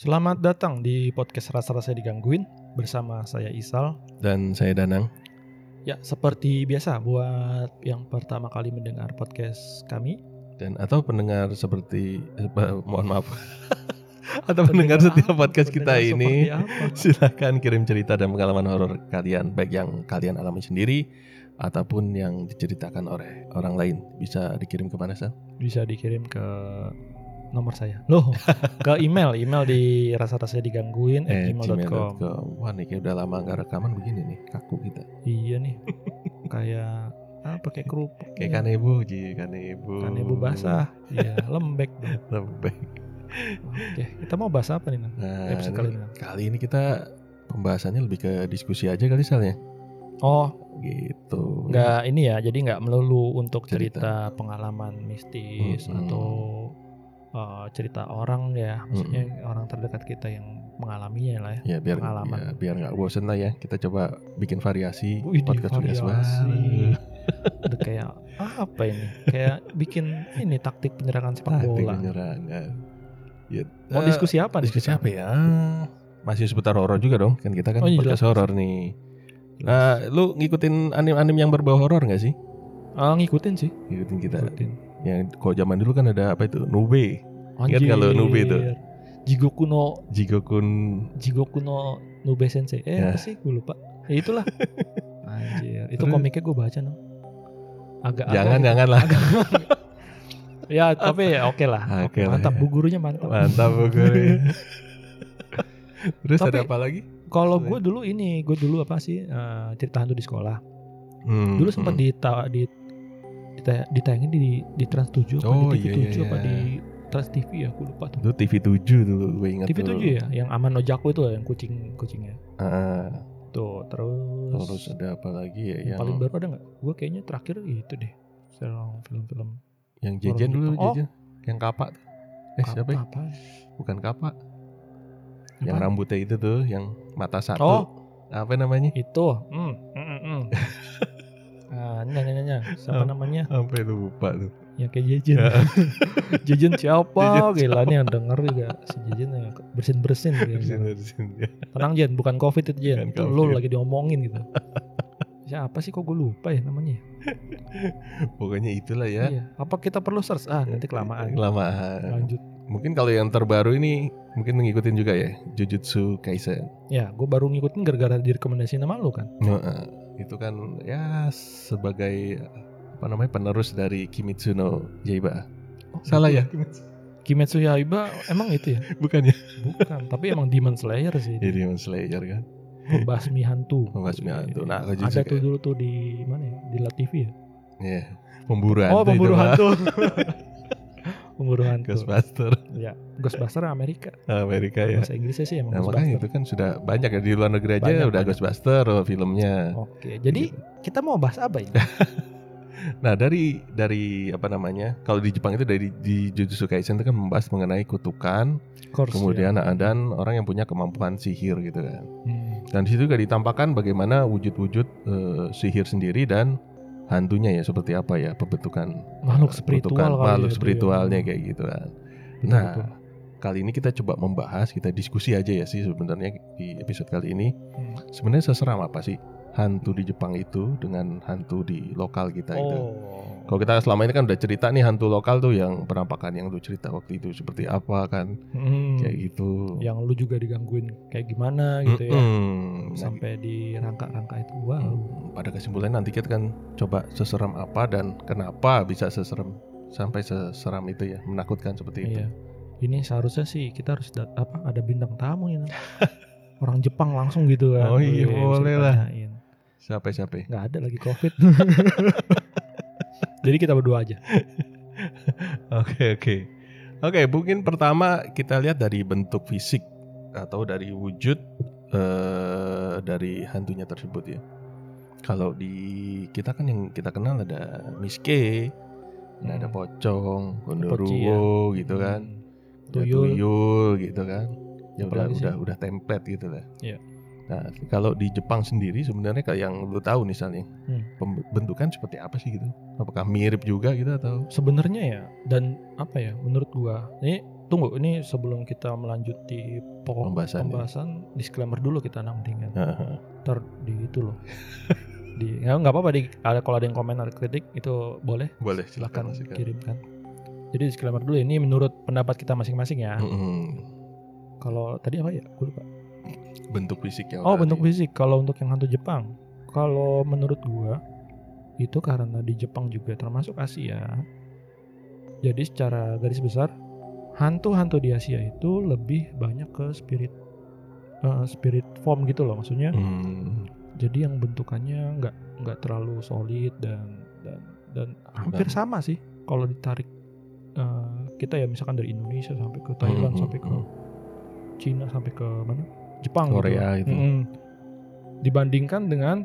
Selamat datang di podcast Rasa-Rasa Digangguin bersama saya Isal. Dan saya Danang. Ya, seperti biasa buat yang pertama kali mendengar podcast kami Dan atau pendengar seperti eh, mohon maaf. atau pendengar setiap podcast kita Pendengar ini seperti apa? silahkan kirim cerita dan pengalaman horor kalian baik yang kalian alami sendiri ataupun yang diceritakan oleh orang lain bisa dikirim ke mana San? bisa dikirim ke nomor saya. Loh, ke email, email di rasa-rasa digangguin Eh, gmail.com. gmail.com. Wah nih kayak udah lama nggak rekaman begini nih kaku kita. Iya nih. kayak apa kayak kerupuk. Kayak ya. kanebo ji kanebo. Kanebo basah. Iya, lembek. Lembek. Oke, kita mau bahas apa nih? Nan? Nah, Episode kali ini. kali ini kita pembahasannya lebih ke diskusi aja kali Sal ya. Oh, Gitu. nggak ini ya jadi nggak melulu untuk Cerita. cerita, pengalaman mistis Mm-mm. atau uh, cerita orang ya maksudnya orang terdekat kita yang mengalaminya lah ya Ya biar pengalaman. ya, biar nggak bosen lah ya. Kita coba bikin variasi Wih, podcast variasi. Udah kayak apa ini kayak bikin ini taktik penyerangan sepak Taktik bola penyerangan. Ya, mau eh, diskusi apa diskusi apa ya? Masih seputar horor juga dong. Kan kita kan Oh, iya, podcast horor nih. Nah, lu ngikutin anim-anim yang berbau horor nggak sih? Ah, ngikutin sih Ngikutin kita. ngikutin Yang kalau zaman dulu kan ada apa itu? Nube, Ingat nggak lo Nube itu? Jigoku no Jigokun. Jigoku no Nube Sensei eh Ya. apa sih gue lupa ya itulah anjir itu Terus- komiknya gue baca no agak Jangan agak, jangan lah. ya tapi ya oke lah Oke lah, mantap ya. bu gurunya mantap Mantap gue. Terus Tapi- ada apa lagi? kalau gue dulu ini gue dulu apa sih eh, cerita hantu di sekolah Hmm, dulu sempat hmm. di, di dita- ditayangin di di Trans 7 apa Oh, di TV iya, 7 iya, apa iya. di Trans TV ya aku lupa tuh Itu TV 7 dulu gue ingat TV tuh. 7 ya yang Aman Ojaku itu yang kucing kucingnya Ah, tuh terus, terus ada apa lagi ya yang yang paling baru ada nggak gue kayaknya terakhir itu deh film film-film yang Jejen dulu. Oh. Jejen. Yang kapak. Eh siapa ya? apa Bukan kapak. Yang rambutnya itu tuh, yang mata satu. Oh. Apa namanya? itu hmm, hmm, hmm, ah nanya nanya siapa namanya? Sampai lupa tuh. yang kayak Jejen Jejen siapa? Jejen gila nih yang denger juga. Si Jejen yang bersin bersin Bersin-bersin. tenang Jen bukan covid itu Jen itu COVID. lagi diomongin gitu. Siapa sih kok gue lupa ya namanya? Pokoknya itulah ya. iya. Apa kita perlu search? Ah nanti kelamaan. Kelamaan. lanjut. Mungkin kalau yang terbaru ini mungkin ngikutin juga ya Jujutsu Kaisen. ya gue baru ngikutin gara-gara direkomendasi nama lu kan? Heeh. Itu kan ya sebagai apa namanya penerus dari Kimetsu no Yaiba. Oh, Salah ya? Kimetsu Yaiba emang itu ya Bukan ya? bukan tapi emang Demon Slayer sih Jadi Demon Slayer kan. pembasmi hantu Pembasmi hantu. Nah, aku ada juga- tuh dulu tuh di mana ya di La TV ya Iya. Pemburu oh hantu pemburu itu, Pak. hantu pemburu hantu Ghostbuster ya Ghostbuster Amerika Amerika ya. bahasa Inggrisnya sih emang Nah, makanya itu kan sudah banyak ya di luar negeri aja Banyak, udah banyak. Ghostbuster oh, filmnya. oke jadi kita mau bahas apa ini Nah, dari dari apa namanya? Kalau di Jepang itu dari di Jujutsu Kaisen itu kan membahas mengenai kutukan, Course, kemudian ya. dan orang yang punya kemampuan sihir gitu kan. Hmm. Dan di situ juga ditampakkan bagaimana wujud-wujud eh, sihir sendiri dan hantunya ya seperti apa ya pembentukan makhluk eh, spiritual makhluk ya itu spiritualnya ya. kayak gitu kan. Betul, Nah, betul. kali ini kita coba membahas, kita diskusi aja ya sih sebenarnya di episode kali ini. Hmm. Sebenarnya seseram apa sih hantu di Jepang itu dengan hantu di lokal kita itu? oh Kalau kita selama ini kan udah cerita nih hantu lokal tuh yang penampakan yang lu cerita waktu itu seperti apa kan, Hmm. kayak gitu. yang lu juga digangguin kayak gimana gitu ya Mm-mm. Nah, sampai di rangka-rangka itu wow Hmm, Pada kesimpulannya nanti kita kan coba seseram apa dan kenapa bisa seseram sampai seseram itu ya, menakutkan seperti itu. Iya. Ini seharusnya sih kita harus apa ada bintang tamu. Nam. Orang Jepang langsung gitu kan. Oh iya, Wih, boleh lah. Siapa siapa? Nggak ada lagi Covid. Jadi kita berdua aja. Oke oke. Oke, mungkin pertama kita lihat dari bentuk fisik atau dari wujud eh, dari hantunya tersebut ya. Kalau di kita kan yang kita kenal ada miske, nah ada Hmm. pocong, gondoruo gitu kan. Hmm. Tuyul. tuyul gitu kan. Ya udah Apalagi sih? udah udah template gitu lah. Iya. Nah, kalau di Jepang sendiri sebenarnya kayak yang lu tahu misalnya, Hmm. pembentukan seperti apa sih gitu? Apakah mirip juga gitu atau? Sebenarnya ya dan apa ya menurut gua ini tunggu ini sebelum kita melanjuti pokok Pembahasan, ya. pembahasan disclaimer dulu kita nang mendingan. Heeh. Ntar di itu loh. di ya nggak apa-apa di ada kalau ada yang komen ada kritik itu boleh Boleh silahkan silakan. kirimkan. Jadi disclaimer dulu ini menurut pendapat kita masing-masing ya. Mm-mm. Kalau tadi apa ya? Gue lupa. Bentuk fisiknya. Oh tadi. bentuk fisik. Kalau untuk yang hantu Jepang, kalau menurut gua itu karena di Jepang juga termasuk Asia. Jadi secara garis besar hantu-hantu di Asia itu lebih banyak ke spirit eh, spirit form gitu loh maksudnya. Hmm. Jadi yang bentukannya nggak nggak terlalu solid dan dan dan hampir Dan- sama sih kalau ditarik eh, kita ya misalkan dari Indonesia sampai ke Thailand Hmm, sampai ke hmm. Cina sampai ke mana Jepang Korea gitu. itu. Mm-mm. dibandingkan dengan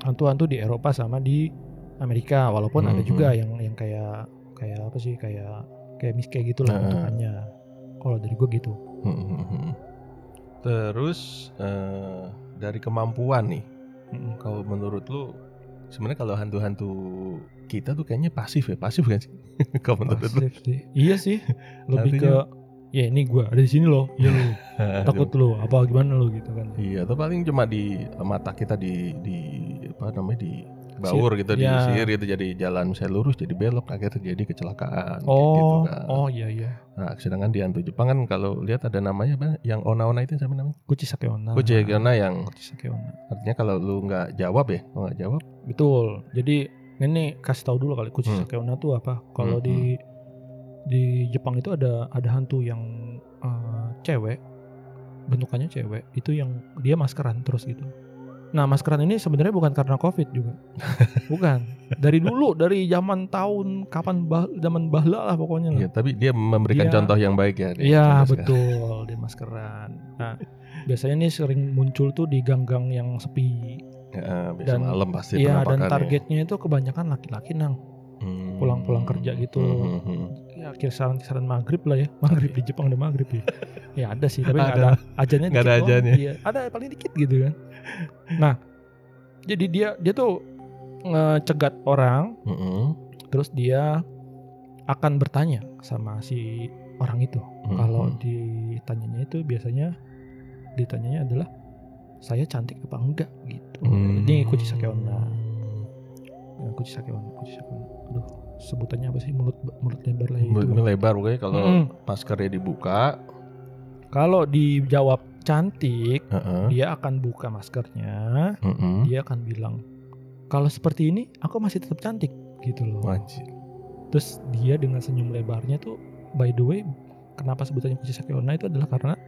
hantu-hantu di Eropa sama di Amerika walaupun ada Mhm. juga yang yang kayak kayak apa sih kayak kayak mis kayak gitu lah Nah. bentukannya kalau dari gue gitu Mm-mm. Terus eh, dari kemampuan nih, Mm-mm. kalau menurut lu sebenarnya kalau hantu-hantu kita tuh kayaknya pasif ya, pasif kan sih? kalau menurut lu? Pasif sih. iya sih lebih ke Artinya- ya ini gue ada di sini loh ya lu takut lu apa gimana lu gitu kan Iya, atau paling cuma di mata kita di di apa namanya di baur gitu ya. disihir gitu jadi jalan misalnya lurus jadi belok akhirnya terjadi kecelakaan oh gitu kan. oh iya iya Nah, sedangkan di hantu Jepang kan kalau lihat ada namanya apa? Yang ona-ona itu siapa namanya? Kuchisake Onna Kuchigana yang Kuchisake Onna artinya kalau lu nggak jawab ya, kalau nggak jawab, Betul. Jadi ini kasih tahu dulu kali Kuchisake Onna tuh apa. Kalau Hmm, di di Jepang itu ada ada hantu yang eh, cewek bentukannya cewek itu yang dia maskeran terus gitu. Nah maskeran ini sebenarnya bukan karena covid juga, bukan. Dari dulu dari zaman tahun kapan bah, zaman bahla lah pokoknya lah. Iya, tapi dia memberikan Iya. contoh yang baik ya. dia Iya betul di maskeran. Nah biasanya ini sering muncul tuh di gang-gang yang sepi. Ya, biasa Dan- malam pasti Iya dan targetnya itu kebanyakan laki-laki nang. Hmm. pulang-pulang kerja gitu. Hmm, ya kisaran-kisaran maghrib lah ya. Maghrib di Jepang ada maghrib ya? Ya ada sih tapi nggak Ada. ada ajannya Nggak ada ajannya. iya ada paling dikit gitu kan. Nah jadi dia dia tuh ngecegat orang Hmm, hmm. terus dia akan bertanya sama si orang itu. Hmm, kalau ditanyanya itu biasanya ditanyanya adalah saya cantik apa enggak? gitu. Hmm. ini Kuchisake Onna Ya, Kuchisake Onna Kuchisake Onna aduh sebutannya apa sih mulut mulut lebar lah itu Mulutnya lebar pokoknya kalau Mm-mm. maskernya dibuka, Kalau dijawab cantik, heeh, dia akan buka maskernya, heeh. dia akan bilang, kalau seperti ini aku masih tetap cantik gitu loh. Wajib. Terus dia dengan senyum lebarnya tuh, by the way, kenapa sebutannya Kuchisake Onna itu adalah karena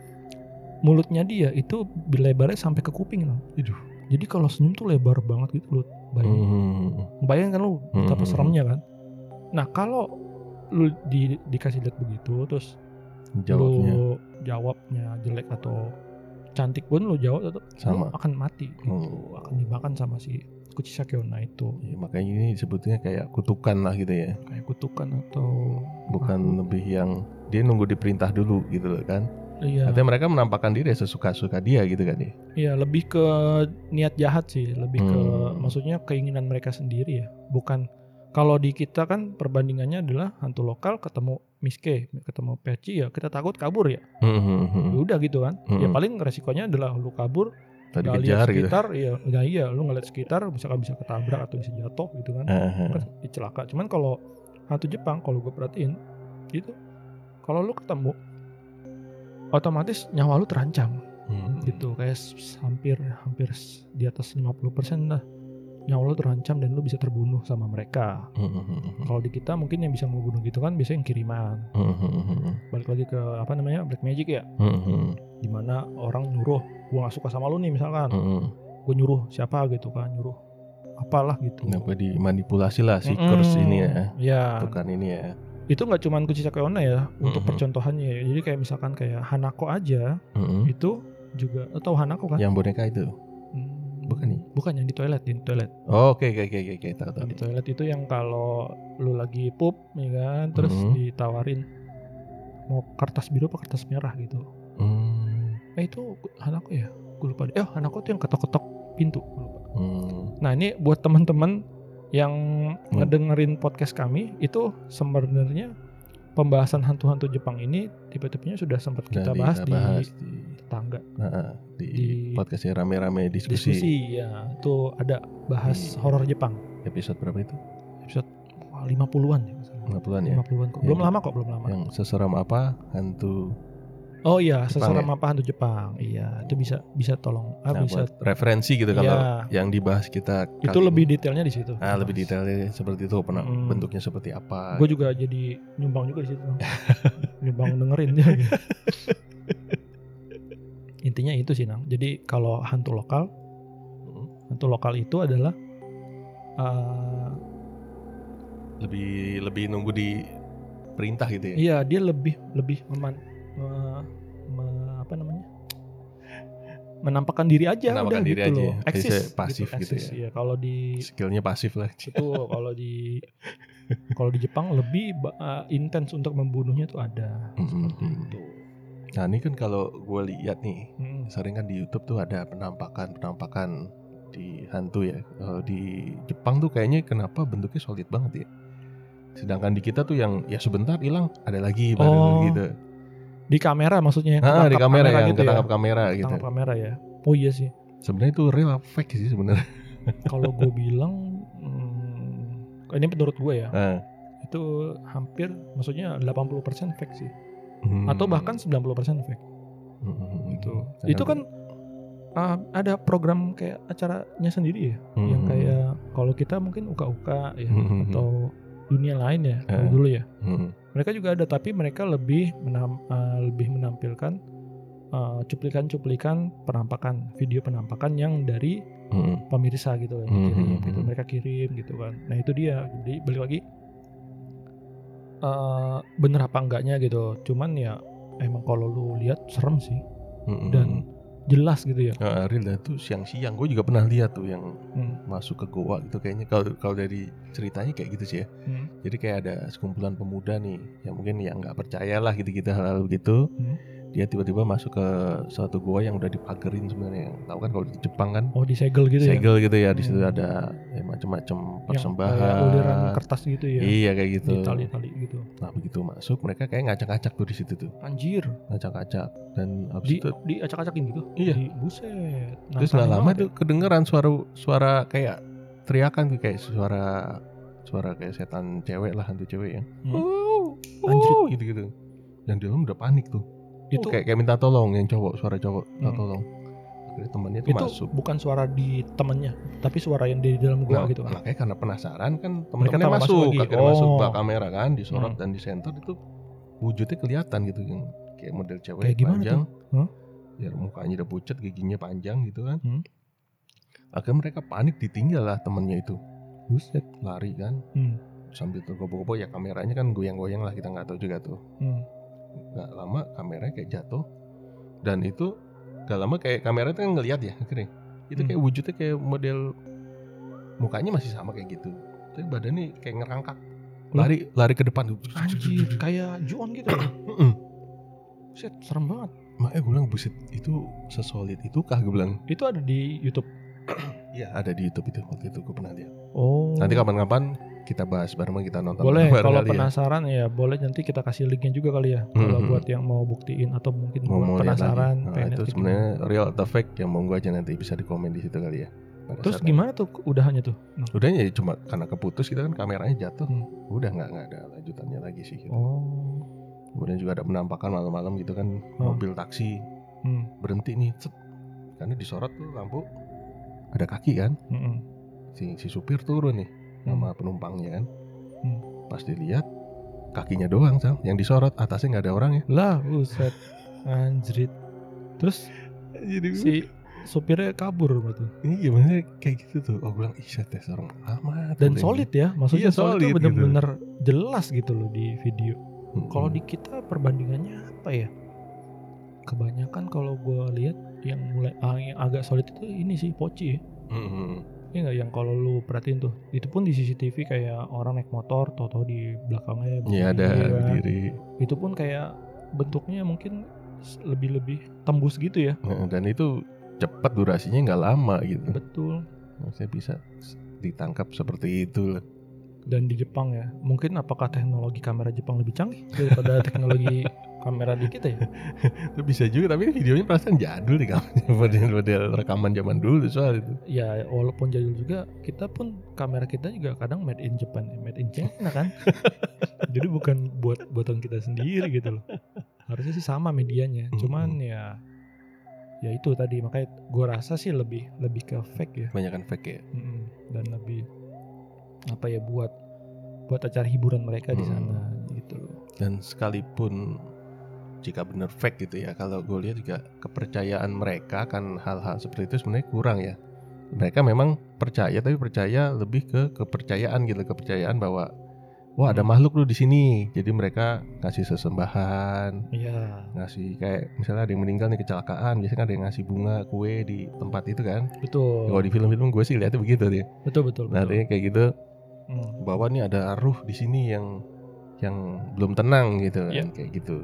mulutnya dia itu lebarnya sampai ke kuping loh. Aduh. Jadi kalau senyum tuh lebar banget gitu loh. Bayangin, Hmm. bayangin kan lu betapa Hmm. seremnya kan. Nah kalau lu di, dikasih lihat begitu, terus Jawabnya lu jawabnya jelek atau cantik pun lu jawab tetap Sama. lu akan mati gitu. Hmm. akan dimakan sama si Kuchisake Onna itu Ya, makanya ini sebetulnya kayak kutukan lah gitu ya. kayak kutukan atau Bukan lebih yang dia nunggu diperintah dulu gitu loh kan. iya Artinya mereka menampakkan diri ya sesuka-suka dia gitu kan ya. iya lebih ke niat jahat sih lebih ke Hmm. maksudnya keinginan mereka sendiri ya bukan kalau di kita kan perbandingannya adalah hantu lokal ketemu miske ketemu peci ya kita takut kabur ya Hmm, hmm, hmm. Ya udah gitu kan ya Hmm. paling resikonya adalah lu kabur Tadi lihat kejar gitu. sekitar iya nggak iya lu ngeliat sekitar misalkan bisa ketabrak atau bisa jatuh gitu kan Heeh. kan celaka. Cuman kalau hantu Jepang kalau gue perhatiin itu kalau lu ketemu otomatis nyawa lu terancam Hmm. gitu kayak hampir hampir di atas 50% lah nyawa lu terancam dan lu bisa terbunuh sama mereka. Hmm, hmm, hmm. Kalau di kita mungkin yang bisa membunuh gitu kan biasanya yang kiriman. Hmm, hmm, hmm. Balik lagi ke apa namanya black magic ya, Hmm, hmm. di mana orang nyuruh gua gak suka sama lu nih misalkan, Hmm. gue nyuruh siapa gitu kan nyuruh apalah gitu. Kenapa dimanipulasi lah si Mm-mm. curse ini ya. Ya, Bukan ini ya. itu nggak cuman Kuchisake Onna ya untuk Mhm. percontohannya ya. jadi kayak misalkan kayak Hanako aja Hmm. itu juga lo tahu Hanako kan Yang boneka itu. Hmm, bukan nih? bukan yang di toilet di toilet Oh, Oke oke oke oke tahu tahu. di toilet itu yang kalau lu lagi pup ya kan terus Mhm. ditawarin mau kertas biru apa kertas merah gitu Hmm. eh itu Hanako ya gue lupa deh. eh Hanako tuh yang ketok-ketok pintu Gua lupa Hmm. nah ini buat teman-teman yang Hmm. ngedengerin podcast kami itu sebenarnya pembahasan hantu-hantu Jepang ini tipe-tipenya sudah sempat kita Dari bahas kita di bahas di, tetangga Nah, di, Di- podcastnya rame-rame diskusi. diskusi ya itu ada bahas Di- horor Jepang Episode berapa itu? episode wah, 50-an ya nggak salah. 50-an ya. 50-an kok. Yang- Belum lama kok, belum lama. Yang seseram apa hantu Oh iya, seseram ya? apa hantu Jepang. Iya, itu bisa bisa tolong ah, Nah, bisa referensi gitu kalau Iya. yang dibahas kita itu lebih ini. detailnya di situ. ah lebih detailnya seperti itu pernah Mm. bentuknya seperti apa Gue juga jadi nyumbang juga di situ. nyumbang dengerin dia. Intinya itu sih, Nang. Jadi kalau hantu lokal, hantu lokal itu adalah eh, lebih lebih nunggu di perintah gitu ya iya dia lebih lebih meman, me- me- apa namanya? menampakkan diri aja Menampakkan udah diri gitu aja loh. ya. Jadi Eksis saya pasif gitu eksis. ya. Iya, kalau di skillnya pasif lah itu kalau di kalau di Jepang lebih uh, intens untuk membunuhnya tuh ada Mm-mm. seperti itu. nah ini kan kalau gue lihat nih Mm. sering kan di YouTube tuh ada penampakan penampakan di hantu ya kalau di Jepang tuh kayaknya kenapa bentuknya solid banget ya sedangkan di kita tuh yang ya sebentar hilang ada lagi baru Oh, gitu Di kamera maksudnya yang ah di ketangkap kamera yang gitu ya. ketangkap kamera gitu Ketangkap kamera ya. Oh iya sih. sebenarnya itu real fake sih sebenarnya Kalau gue bilang hmm, ini menurut gue ya, Ah. itu hampir maksudnya 80% fake sih. Hmm. Atau bahkan 90% fake Hmm. gitu. Karena- Itu kan uh, ada program kayak acaranya sendiri ya, yang Hmm. kayak kalau kita mungkin uka-uka ya Hmm. atau dunia lain ya Eh. dulu ya. Hmm. Mereka juga ada tapi mereka lebih menam, uh, lebih menampilkan uh, cuplikan-cuplikan penampakan video penampakan yang dari Hmm. pemirsa gitu yang Hmm, kirim hmm, gitu mereka kirim gitu kan nah itu dia jadi balik lagi eh bener apa enggaknya gitu cuman ya emang kalau lu lihat serem sih dan jelas gitu ya. Ah, real tuh siang-siang. Gue juga pernah lihat tuh yang Hmm, masuk ke goa gitu kayaknya. Kalau kalau dari ceritanya kayak gitu sih ya. Hmm, jadi kayak ada sekumpulan pemuda nih yang mungkin yang nggak percaya lah gitu-gitu hal-hal begitu. Hmm. Dia tiba-tiba masuk ke suatu goa yang udah dipagerin sebenarnya. Yang tahu kan kalau di Jepang kan? Oh disegel gitu ya? Segel gitu ya di situ Hmm. ada ya, macam-macam yang persembahan. uliran kertas gitu ya? Iya kayak gitu. Di tali-tali gitu. Nah begitu masuk mereka kayak ngacak-ngacak tuh di situ tuh. Anjir. Ngacak-ngacak. Dan habis di itu di acak-acakin gitu? Iya. di, buset. Terus Nantangin nggak lama tuh kedengeran suara suara kayak teriakan tuh kayak suara suara kayak setan cewek lah hantu cewek ya. Hmm. oh, Anjrit. gitu gitu yang di dalam udah panik tuh. ya. Itu Oh, kayak kayak minta tolong yang cowok suara cowok minta Hmm. tolong akhirnya temannya tuh itu masuk bukan suara di temennya tapi suara yang di dalam gua Nah, gitu kan makanya karena penasaran kan teman-temannya tahu masuk masuk, lagi. akhirnya masuk Oh. bak kamera kan disorot Hmm. dan di center itu wujudnya kelihatan gitu yang kayak model cewek Kayak gimana panjang? Hah? ya mukanya udah pucat giginya panjang gitu kan Hmm. akhirnya mereka panik ditinggal lah temennya itu buset lari kan Hmm. sambil tergopoh-gopoh ya kameranya kan goyang-goyang lah kita nggak tahu juga tuh Hmm. Nggak lama kameranya kayak jatuh dan itu nggak lama kayak kamera itu kan ngelihat ya akhirnya itu Hmm. kayak wujudnya kayak model mukanya masih sama kayak gitu tapi badannya kayak ngerangkak lari lari ke depan Anjir, kayak Juon gitu ya. Set, serem banget. makanya gue bilang buset itu sesolid itu kah gue bilang Itu ada di YouTube. iya ada di YouTube itu waktu itu gue pernah lihat Oh. nanti kapan-kapan kita bahas bareng kita nonton boleh bareng kalau ya. penasaran ya. boleh nanti kita kasih linknya juga kali ya. Kalau Mhm. buat yang mau buktiin atau mungkin mau buat mau penasaran. Nah, itu sebenarnya real atau fake yang mau gue aja nanti bisa di komen di situ kali ya Pada Terus gimana tuh udahannya tuh? Nah. udah ya cuma karena keputus kita kan kameranya jatuh Hmm. udah nggak nggak ada lanjutannya lagi sih gitu. Oh. kemudian juga ada penampakan malam-malam gitu kan Oh. mobil taksi Hmm. berhenti nih cet. karena disorot tuh lampu ada kaki kan Mm-mm. si si supir turun nih Hmm. sama penumpangnya kan Hmm. pas dilihat kakinya doang Sal, yang disorot atasnya nggak ada orangnya Lah, buset. Anjrit. Terus jadi si supirnya kabur berarti. ini gimana kayak gitu tuh oh bilang ih set serem amat Dan solid ya, maksudnya Iya, solid, solid itu gitu. bener-bener jelas gitu loh di video. ini. Kalau di kita perbandingannya apa ya? Kebanyakan kalau gue lihat yang mulai ah, yang agak solid itu ini sih poci ya. Mm-mm. Iya nggak yang kalau lu perhatiin tuh, itu pun di CCTV kayak orang naik motor, tau-tau di belakangnya Iya ada berdiri kan. berdiri Itu pun kayak bentuknya mungkin lebih-lebih tembus gitu ya. Nah, dan itu cepat durasinya nggak lama gitu Betul. maksudnya bisa ditangkap seperti itu lah. dan di Jepang ya mungkin apakah teknologi kamera Jepang lebih canggih daripada teknologi kamera di kita ya Itu bisa juga tapi videonya perasaan jadul kamu model-model rekaman zaman dulu soal itu. ya walaupun jadul juga kita pun kamera kita juga kadang made in Japan ya, made in China kan jadi bukan buat buatan kita sendiri gitu loh harusnya sih sama medianya cuman ya ya itu tadi makanya gue rasa sih lebih lebih ke fake ya Kebanyakan fake ya. Mm-mm. dan lebih apa ya buat buat acara hiburan mereka di Hmm. sana gitu loh Dan sekalipun jika benar fake gitu ya, kalau gue lihat juga kepercayaan mereka kan hal-hal seperti itu sebenarnya kurang ya. Mereka memang percaya tapi percaya lebih ke kepercayaan gitu, kepercayaan bahwa wah ada Hmm. makhluk lu di sini. Jadi mereka ngasih sesembahan, iya ngasih kayak misalnya ada yang meninggal nih kecelakaan, biasanya ada yang ngasih bunga, kue di tempat itu kan. betul Kalau di film-film gue sih lihatnya begitu dia. betul betul, Nah, betul. artinya kayak gitu Hmm. bahwa nih ada ruh di sini yang yang belum tenang gitu kan Iya. kayak gitu.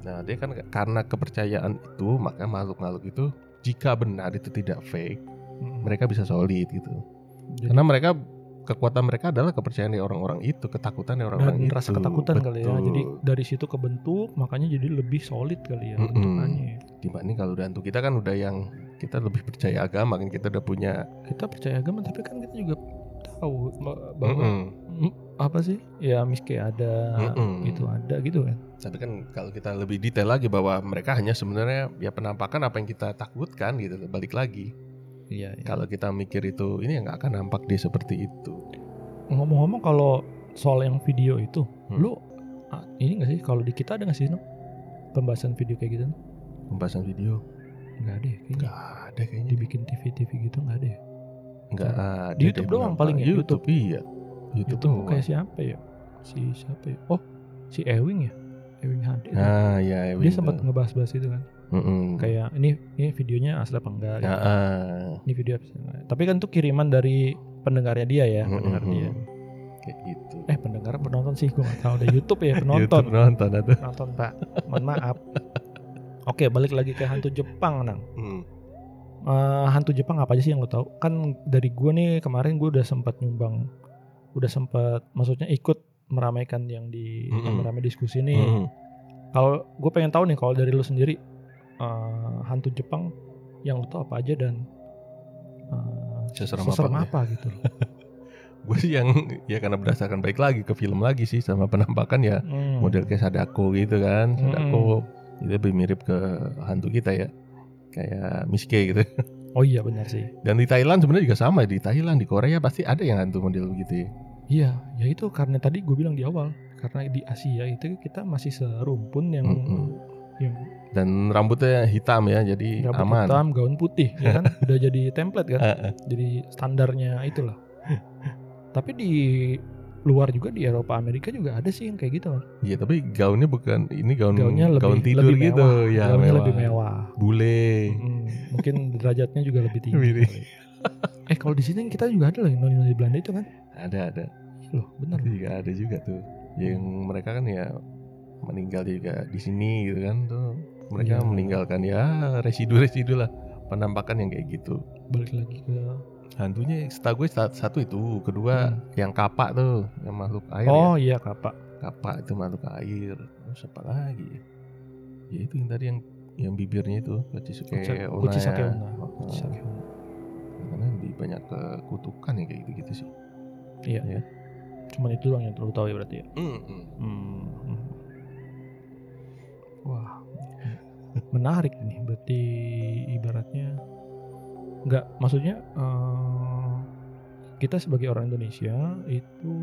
Nah dia kan karena kepercayaan itu maka makhluk-makhluk itu jika benar itu tidak fake Mm. mereka bisa solid gitu. Jadi- Karena mereka kekuatan mereka adalah kepercayaan dari orang-orang itu, ketakutan dari orang-orang itu. rasa ketakutan kali ya Betul. jadi dari situ kebentuk makanya jadi lebih solid kali ya Mm-mm. bentukannya dibanding kalau udah hantu kita kan udah yang kita lebih percaya agama kan kita udah punya kita percaya agama tapi kan kita juga tahu ba- bahwa mm, apa sih ya miske ada Mm-mm. itu ada gitu kan Tapi kan kalau kita lebih detail lagi bahwa mereka hanya sebenarnya ya penampakan apa yang kita takutkan gitu balik lagi. iya iya. Kalau kita mikir itu ini ya nggak akan nampak dia seperti itu. ngomong-ngomong kalau soal yang video itu Hmm. lu ini gak sih kalau di kita ada gak sih no? pembahasan video kayak gitu Pembahasan video nggak ada ya kayaknya nggak ada kayaknya. dibikin TV TV gitu nggak ada ya Nggak ada. Di YouTube doang paling ya, YouTube, iya. YouTube, YouTube kayak siapa ya si siapa ya oh si Ewing ya Ewing Hade itu. Ah ya. dia sempat ngebahas-bahas itu kan Mm-mm. kayak ini ini videonya asli apa enggak Ya, gitu. ah. ini video apa tapi kan tuh kiriman dari pendengarnya dia ya pendengar Mm-mm. dia Kayak gitu. eh pendengar penonton sih gue nggak tahu ada YouTube ya penonton YouTube nonton atau. penonton pak mohon maaf oke balik lagi ke hantu Jepang nang Hmm. Eh, hantu Jepang apa aja sih yang lo tahu kan dari gue nih kemarin gue udah sempat nyumbang udah sempat maksudnya ikut meramaikan yang di yang Mm-mm. ramai diskusi nih Mm. kalau gue pengen tahu nih kalau dari lo sendiri eh, hantu Jepang yang lo tahu apa aja dan eh, Seserem seserem apa, apa gitu. Gue sih yang ya karena berdasarkan baik lagi ke film lagi sih sama penampakan ya Hmm. model kayak Sadako gitu kan Sadako itu lebih mirip ke hantu kita ya kayak Miske gitu Oh iya benar sih. dan di Thailand sebenarnya juga sama di Thailand di Korea pasti ada yang hantu model begitu ya Iya, ya itu karena tadi gue bilang di awal karena di Asia itu kita masih serumpun yang Mm-mm. yang dan rambutnya hitam ya jadi rambut aman hitam, gaun putih, ya kan udah jadi template kan, jadi standarnya itulah. Tapi di luar juga di Eropa Amerika juga ada sih yang kayak gitu kan. Iya tapi gaunnya bukan ini gaun Gaunnya lebih gaun tidur lebih gitu mewah. ya gaunnya mewah. lebih mewah. bule Mm, mungkin derajatnya juga lebih tinggi. Eh kalau di sini kita juga ada loh di Belanda itu kan. ada ada Loh, benar. juga ada juga tuh yang mereka kan ya meninggal juga di sini gitu kan tuh mereka Iya. meninggalkan ya residu-residu lah penampakan yang kayak gitu Balik lagi ke hantunya setahu gue sa- satu itu kedua Hmm. yang kapak tuh yang makhluk air Oh ya iya kapak. kapak itu makhluk air terus apa lagi ya ya itu yang tadi yang yang bibirnya itu ya. Onna. Oh, Kuchisake Onna. karena lebih banyak ke kutukan ya kayak gitu-gitu sih Iya. Iya. Cuman itu doang yang perlu tahu ya berarti ya. Hmm, hmm. Hmm. Wah, menarik nih. Berarti ibaratnya nggak, maksudnya eh, kita sebagai orang Indonesia itu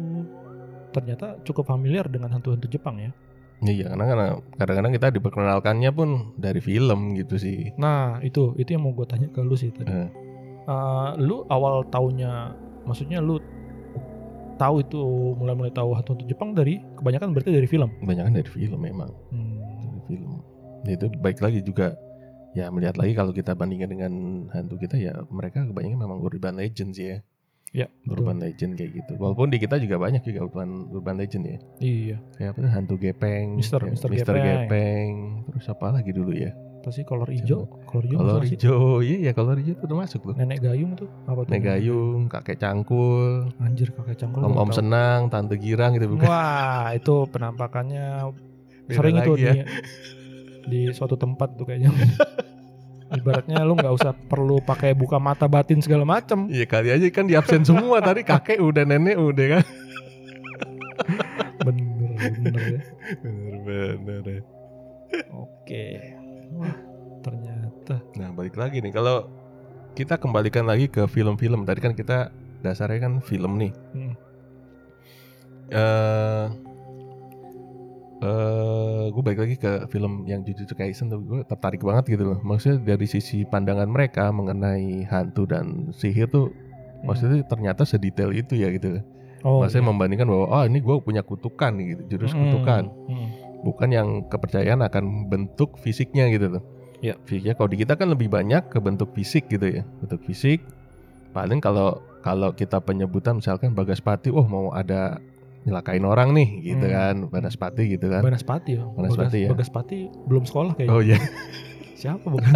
ternyata cukup familiar dengan hantu-hantu Jepang ya. Iya, karena karena kadang-kadang kita diperkenalkannya pun dari film gitu sih. Nah itu itu yang mau gue tanya ke lu sih tadi. Eh. Eh, lu awal tahunnya, maksudnya lu tahu itu mulai-mulai tahu hantu-hantu Jepang dari kebanyakan berarti dari film. Kebanyakan dari film memang, Hmm. dari film. Ya, itu baik lagi juga ya melihat lagi kalau kita bandingkan dengan hantu kita ya mereka kebanyakan memang urban legend sih ya. Ya, betul. Urban legend kayak gitu. Walaupun di kita juga banyak juga urban urban legend ya. Iya. Kayak apa hantu gepeng, Mister- ya, Mister Mister Gepeng. gepeng. Terus apa lagi dulu ya? Apa sih kolor hijau kolor hijau Kolor hijau, iya ya kolor hijau itu udah masuk tuh. nenek gayung tuh apa tuh Nek gayung, kakek cangkul, anjir kakek cangkul om om senang, tante girang gitu bukan? wah itu penampakannya Beda sering itu ya. di di suatu tempat tuh kayaknya ibaratnya lu nggak usah perlu pakai buka mata batin segala macem Iya kali aja kan di absen semua tadi kakek udah nenek udah kan. bener bener ya Bener bener. ya. oke Nah balik lagi nih kalau kita kembalikan lagi ke film-film tadi kan kita dasarnya kan film nih. Hmm. Eh eh gue balik lagi ke film yang Jujutsu Kaisen tuh gue tertarik banget gitu loh. Maksudnya dari sisi pandangan mereka mengenai hantu dan sihir tuh Hmm. maksudnya ternyata sedetail itu ya gitu. oh Maksudnya iya. membandingkan bahwa oh ini gue punya kutukan gitu, jurus Hmm, kutukan. hmm. bukan yang kepercayaan akan bentuk fisiknya gitu tuh. Ya. Fisiknya kalau di kita kan lebih banyak ke bentuk fisik gitu ya. Bentuk fisik. Paling kalau kalau kita penyebutan misalkan Bagaspati, oh mau ada nyelakain orang nih gitu Hmm. kan, Banaspati gitu kan. Banaspati ya Banaspati ya. Bagaspati belum sekolah kayaknya Oh iya. siapa bukan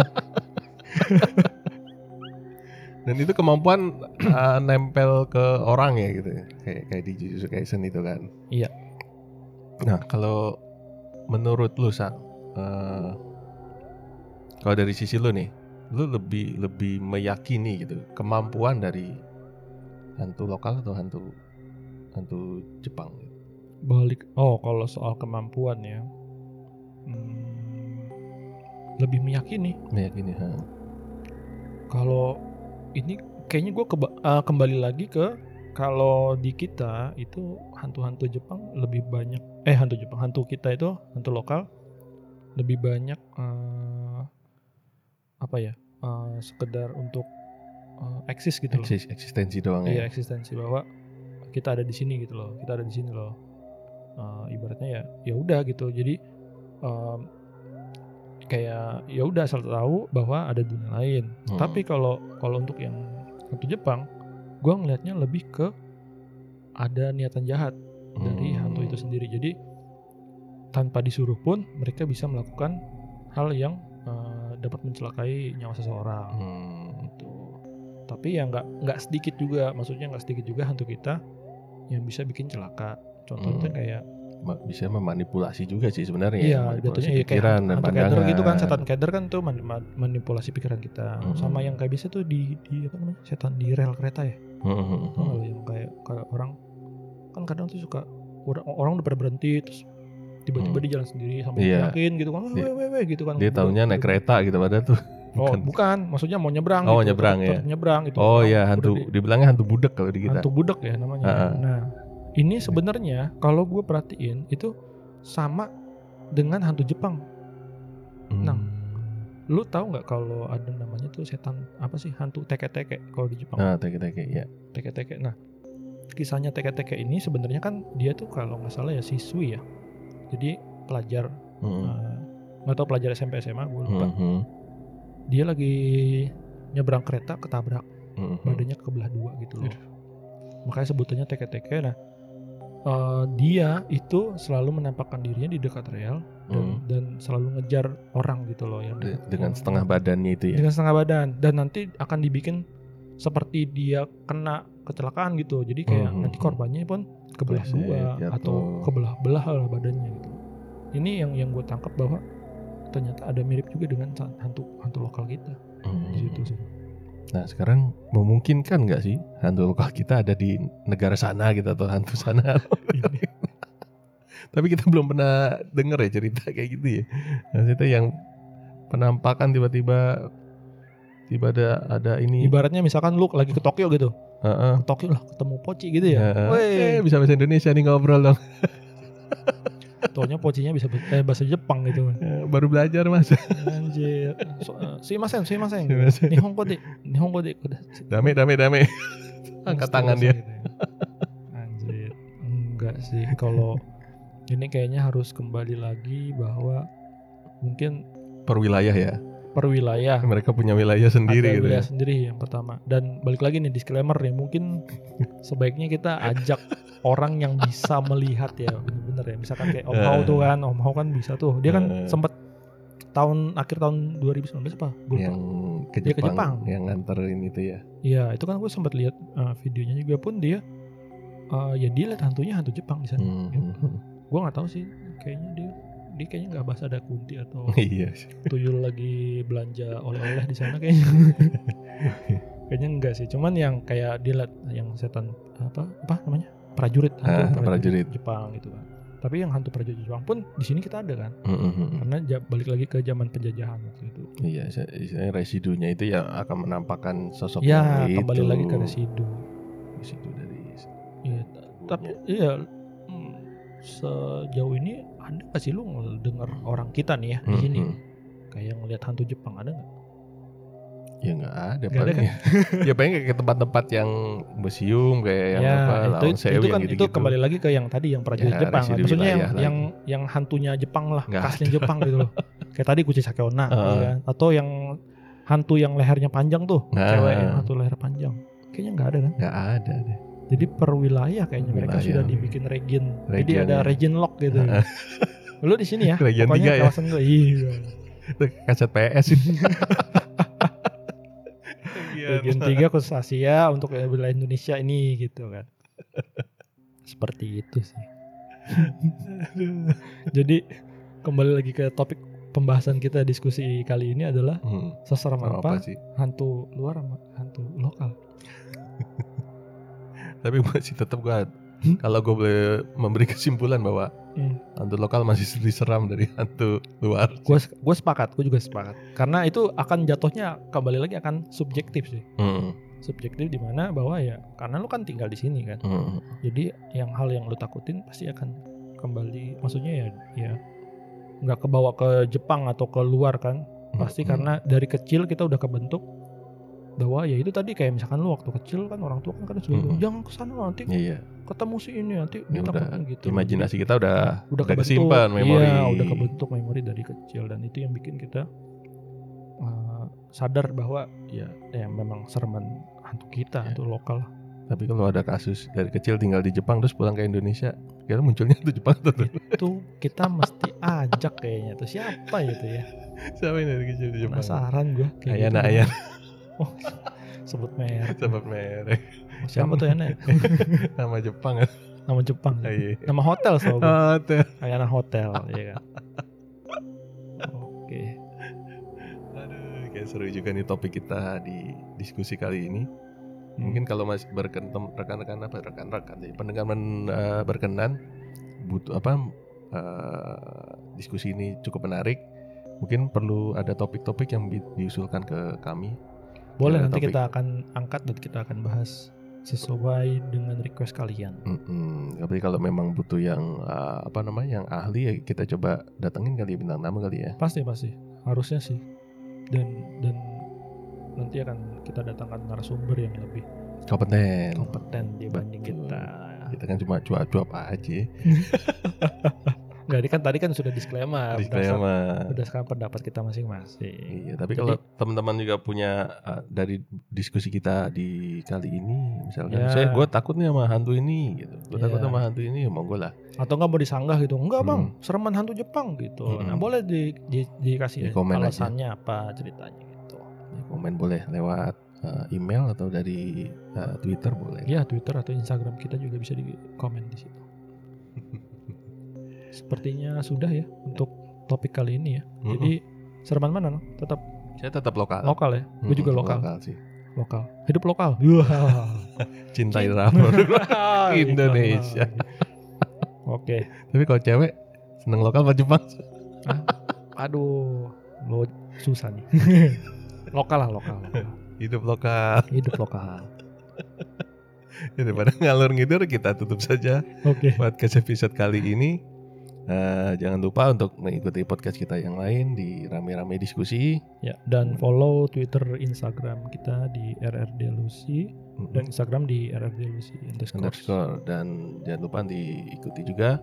Dan itu kemampuan uh, nempel ke orang ya gitu. ya. Kayak kayak di Jujutsu Kaisen itu kan. Iya. Nah, kalau menurut lu Sa, eh, kalau dari sisi lu nih, lu lebih lebih meyakini gitu kemampuan dari hantu lokal atau hantu hantu Jepang? balik oh kalau soal kemampuan ya hmm, lebih meyakini Meyakini, ha. kalau ini kayaknya gue kembali lagi ke kalau di kita itu hantu-hantu Jepang lebih banyak eh hantu Jepang hantu kita itu hantu lokal lebih banyak eh, apa ya eh, sekedar untuk eh, eksis gitu loh Eksis, eksistensi doang iya ya. eksistensi bahwa kita ada di sini gitu loh kita ada di sini loh Eh, ibaratnya ya ya udah gitu jadi em, kayak ya udah asal tahu bahwa ada dunia lain Hmm. tapi kalau kalau untuk yang hantu Jepang gua ngelihatnya lebih ke ada niatan jahat dari Hmm. hantu itu sendiri jadi tanpa disuruh pun mereka bisa melakukan hal yang dapat mencelakai nyawa seseorang Hmm. gitu. Tapi ya nggak nggak sedikit juga, maksudnya nggak sedikit juga hantu kita yang bisa bikin celaka. Contohnya Hmm. kayak bisa memanipulasi juga sih sebenarnya. iya, Manipulasi jatuhnya ya kayak pikiran hantu, dan pandangan. gitu kan, setan keder kan tuh man- man- manipulasi pikiran kita. Hmm. Sama yang kayak biasa tuh di di apa namanya setan di rel kereta ya, Hmm, hmm, hmm. Yang kayak kayak orang kan kadang tuh suka orang, orang udah pada berhenti terus tiba-tiba Hmm. dia jalan sendiri sampai Iya. yakin gitu kan, Dia- weh, gitu kan. Dia taunya naik kereta gitu padahal tuh. Oh, bukan. bukan, maksudnya mau nyebrang. Oh, gitu. nyebrang, Tetep- ya. Nyebrang itu. Oh iya hantu di- dibilangnya hantu budak kalau di kita. hantu budak ya namanya. Ah. Nah, ini sebenarnya kalau gue perhatiin itu sama dengan hantu Jepang. Hmm. Nah. Lu tahu nggak kalau ada namanya tuh setan apa sih hantu teke-teke kalau di Jepang? Ah, teke-teke ya. Teke-teke. Nah, kisahnya teke-teke ini sebenarnya kan dia tuh kalau nggak salah ya siswi ya. Jadi pelajar Hmm. eh, nggak tahu pelajar SMP SMA gue lupa. Hmm, hmm. Dia lagi nyebrang kereta ketabrak Hmm, hmm. badannya kebelah dua gitu loh. Aduh. Makanya sebutannya teke-teke. Nah, eh, dia itu selalu menampakkan dirinya di dekat rel dan, Hmm. dan selalu ngejar orang gitu loh yang De- dengan setengah badannya itu ya. dengan setengah badan dan nanti akan dibikin seperti dia kena kecelakaan gitu. Jadi kayak Hmm, nanti hmm, korbannya pun kebelah Kepleset, dua jatuh. atau kebelah-belah lah badannya gitu. Ini yang yang gue tangkap bahwa ternyata ada mirip juga dengan hantu hantu lokal kita Hmm. di situ sih. Nah sekarang memungkinkan nggak sih hantu lokal kita ada di negara sana gitu atau hantu sana? Tapi kita belum pernah denger ya cerita kayak gitu ya. Maksudnya yang penampakan tiba-tiba tiba ada ada ini. Ibaratnya misalkan lu lagi ke Tokyo gitu. Ke Tokyo lah ketemu Poci gitu ya. Heeh. Weh, Eh, bisa bahasa Indonesia nih ngobrol dong. taunya Pocinya bisa eh, bahasa Jepang gitu. Eh, Baru belajar mas. Anjir. So, uh, sumimasen, sumimasen. Sumimasen. Nihongo de, Nihongo de. Udah. Dame dame dame. Angkat tangan dia. Gitu. Anjir. Enggak sih kalau ini kayaknya harus kembali lagi bahwa mungkin Per wilayah ya. Per wilayah Mereka punya wilayah sendiri ada gitu. wilayah ya. sendiri yang pertama dan balik lagi nih disclaimer ya mungkin sebaiknya kita ajak orang yang bisa melihat ya bener-bener ya misalkan kayak Om Hao tuh kan Om Hao kan bisa tuh dia kan Eh. sempet tahun akhir tahun 2019 apa? Gua lupa. yang ke Dia ke Jepang, Jepang. yang nganterin itu ya. Iya, itu kan gue sempat lihat uh, videonya juga pun dia uh, ya dia lihat hantunya hantu Jepang di sana. Hmm. Gue nggak tahu sih, kayaknya dia dia kayaknya nggak bahas ada kunti atau Iya. tuyul lagi belanja oleh-oleh di sana kayaknya. kayaknya enggak sih, cuman yang kayak dia lihat yang setan apa apa namanya prajurit Ah, hantu prajurit. Jepang gitu kan. Tapi yang hantu prajurit Jepang pun di sini kita ada kan, Hmm, hmm, karena balik lagi ke zaman penjajahan waktu itu. Iya, saya- istilahnya residunya itu ya akan menampakkan sosok Ya, yang kembali itu. lagi ke residu. Residu dari Iya, tapi iya hmm, sejauh ini ada gak sih lu dengar orang kita nih ya di sini hmm. kayak ngelihat hantu Jepang ada nggak? Ya nggak ada Nggak ada paling ya. ya paling kayak ke tempat-tempat yang museum kayak yang ya apa itu itu kan yang itu kembali lagi ke yang tadi yang prajurit Ya, Jepang. kan. Maksudnya yang wilayah yang yang hantunya Jepang lah, Nggak khasnya Jepang gitu loh. Kayak tadi Kuchi Sakeona gitu Heeh. kan. atau yang hantu yang lehernya panjang tuh, Nah. cewek yang hantu leher panjang. Kayaknya nggak ada kan? Nggak ada deh. Jadi per wilayah kayaknya mereka Wilayah. sudah dibikin region. Jadi Region, ada ya. region lock gitu. Lu di sini ya. Region pokoknya ya? kawasan gue. Iya. Itu kaset PS ini. Region 3 khusus Asia untuk wilayah Indonesia ini gitu kan. Seperti itu sih. Jadi kembali lagi ke topik pembahasan kita diskusi kali ini adalah Hmm, seserem apa, apa, sih? hantu luar sama hantu lokal. Tapi masih tetap gua kalau gue boleh memberi kesimpulan bahwa Hmm. hantu lokal masih lebih seram dari hantu luar. Gue gue sepakat, gue juga sepakat. Karena itu akan jatuhnya kembali lagi akan subjektif sih. Hmm, Subjektif di mana bahwa ya karena lu kan tinggal di sini kan. hmm, Jadi yang hal yang lu takutin pasti akan kembali maksudnya ya ya nggak kebawa ke Jepang atau ke luar kan pasti hmm. karena dari kecil kita udah kebentuk bahwa ya itu tadi kayak misalkan lu waktu kecil kan orang tua kan kadang suka Mm-mm. jangan ke sana nanti Iya, ketemu si ini nanti ya udah. gitu Imajinasi kita udah udah, kebentuk, kesimpan memori. iya udah kebentuk memori dari kecil dan itu yang bikin kita uh, sadar bahwa ya ya memang sereman hantu kita Iya. hantu lokal Tapi kalau ada kasus dari kecil tinggal di Jepang terus pulang ke Indonesia, kira munculnya tuh Jepang tuh. itu kita mesti ajak kayaknya tuh siapa itu ya Siapa yang dari kecil di Jepang? penasaran gue Ayana Ayana oh sebut merek sebab merek siapa tuh ya? nama Jepang kan. nama Jepang Iya. nama hotel gue Oh, tuh. Ayana Hotel ya kan oke Aduh, kayak seru juga nih topik kita di diskusi kali ini. Hmm. Mungkin kalau masih berkenan rekan-rekan apa rekan-rekan jadi pendengar men- eh, berkenan butuh apa eh, diskusi ini cukup menarik. Mungkin perlu ada topik-topik yang diusulkan ke kami. Boleh Ada nanti topik. kita akan angkat dan kita akan bahas sesuai dengan request kalian Mm-mm. Tapi kalau memang butuh yang eh, apa namanya yang ahli ya kita coba datengin kali ya, bintang tamu kali ya. pasti pasti harusnya sih dan dan nanti akan kita datangkan narasumber yang lebih Kompeten. kompeten dibanding Betul. kita Kita kan cuma cuap-cuap aja. nggak ini kan tadi kan sudah disclaimer Disclaimer. berdasarkan pendapat kita masing-masing Iya, tapi Jadi- kalau teman-teman juga punya uh, dari diskusi kita di kali ini, misalkan, Ya. saya gue takut nih sama hantu ini, gitu. Gue takut Ya. sama hantu ini, monggo lah. atau nggak mau disanggah gitu enggak bang Hmm. sereman hantu Jepang gitu nah Hmm. boleh di, di- dikasih Di komen aja. alasannya apa ceritanya gitu Ya, komen boleh lewat uh, email atau dari uh, Twitter boleh. ya Twitter atau Instagram kita juga bisa di komen di situ sepertinya sudah ya untuk topik kali ini ya Mm-mm. jadi sereman mana no? tetap saya tetap lokal. lokal ya gue juga Mm-mm, lokal sih. lokal hidup lokal. Cintai Cinta. rapor. Ah, Indonesia. oke tapi kalau cewek seneng lokal apa Jepang? aduh lo susah nih lokal lah lokal, lokal. Hidup lokal. hidup lokal Daripada ngalur ngidur kita tutup saja oke podcast episode kali ini. Eh, jangan lupa untuk mengikuti podcast kita yang lain di rame-rame diskusi. Ya, dan follow Twitter, Instagram kita di RRD Lucy Mm-mm. dan Instagram di RRD Lucy underscore. underscore dan jangan lupa diikuti juga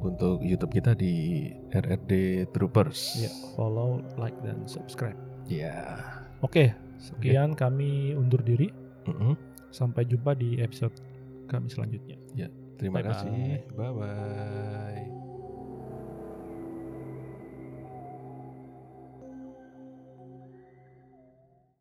untuk YouTube kita di RRD Troopers. Ya, follow, like dan subscribe. Ya. Oke, sekian kami undur diri. Mm-mm. Sampai jumpa di episode kami selanjutnya. Terima Bye-bye. kasih. Bye bye.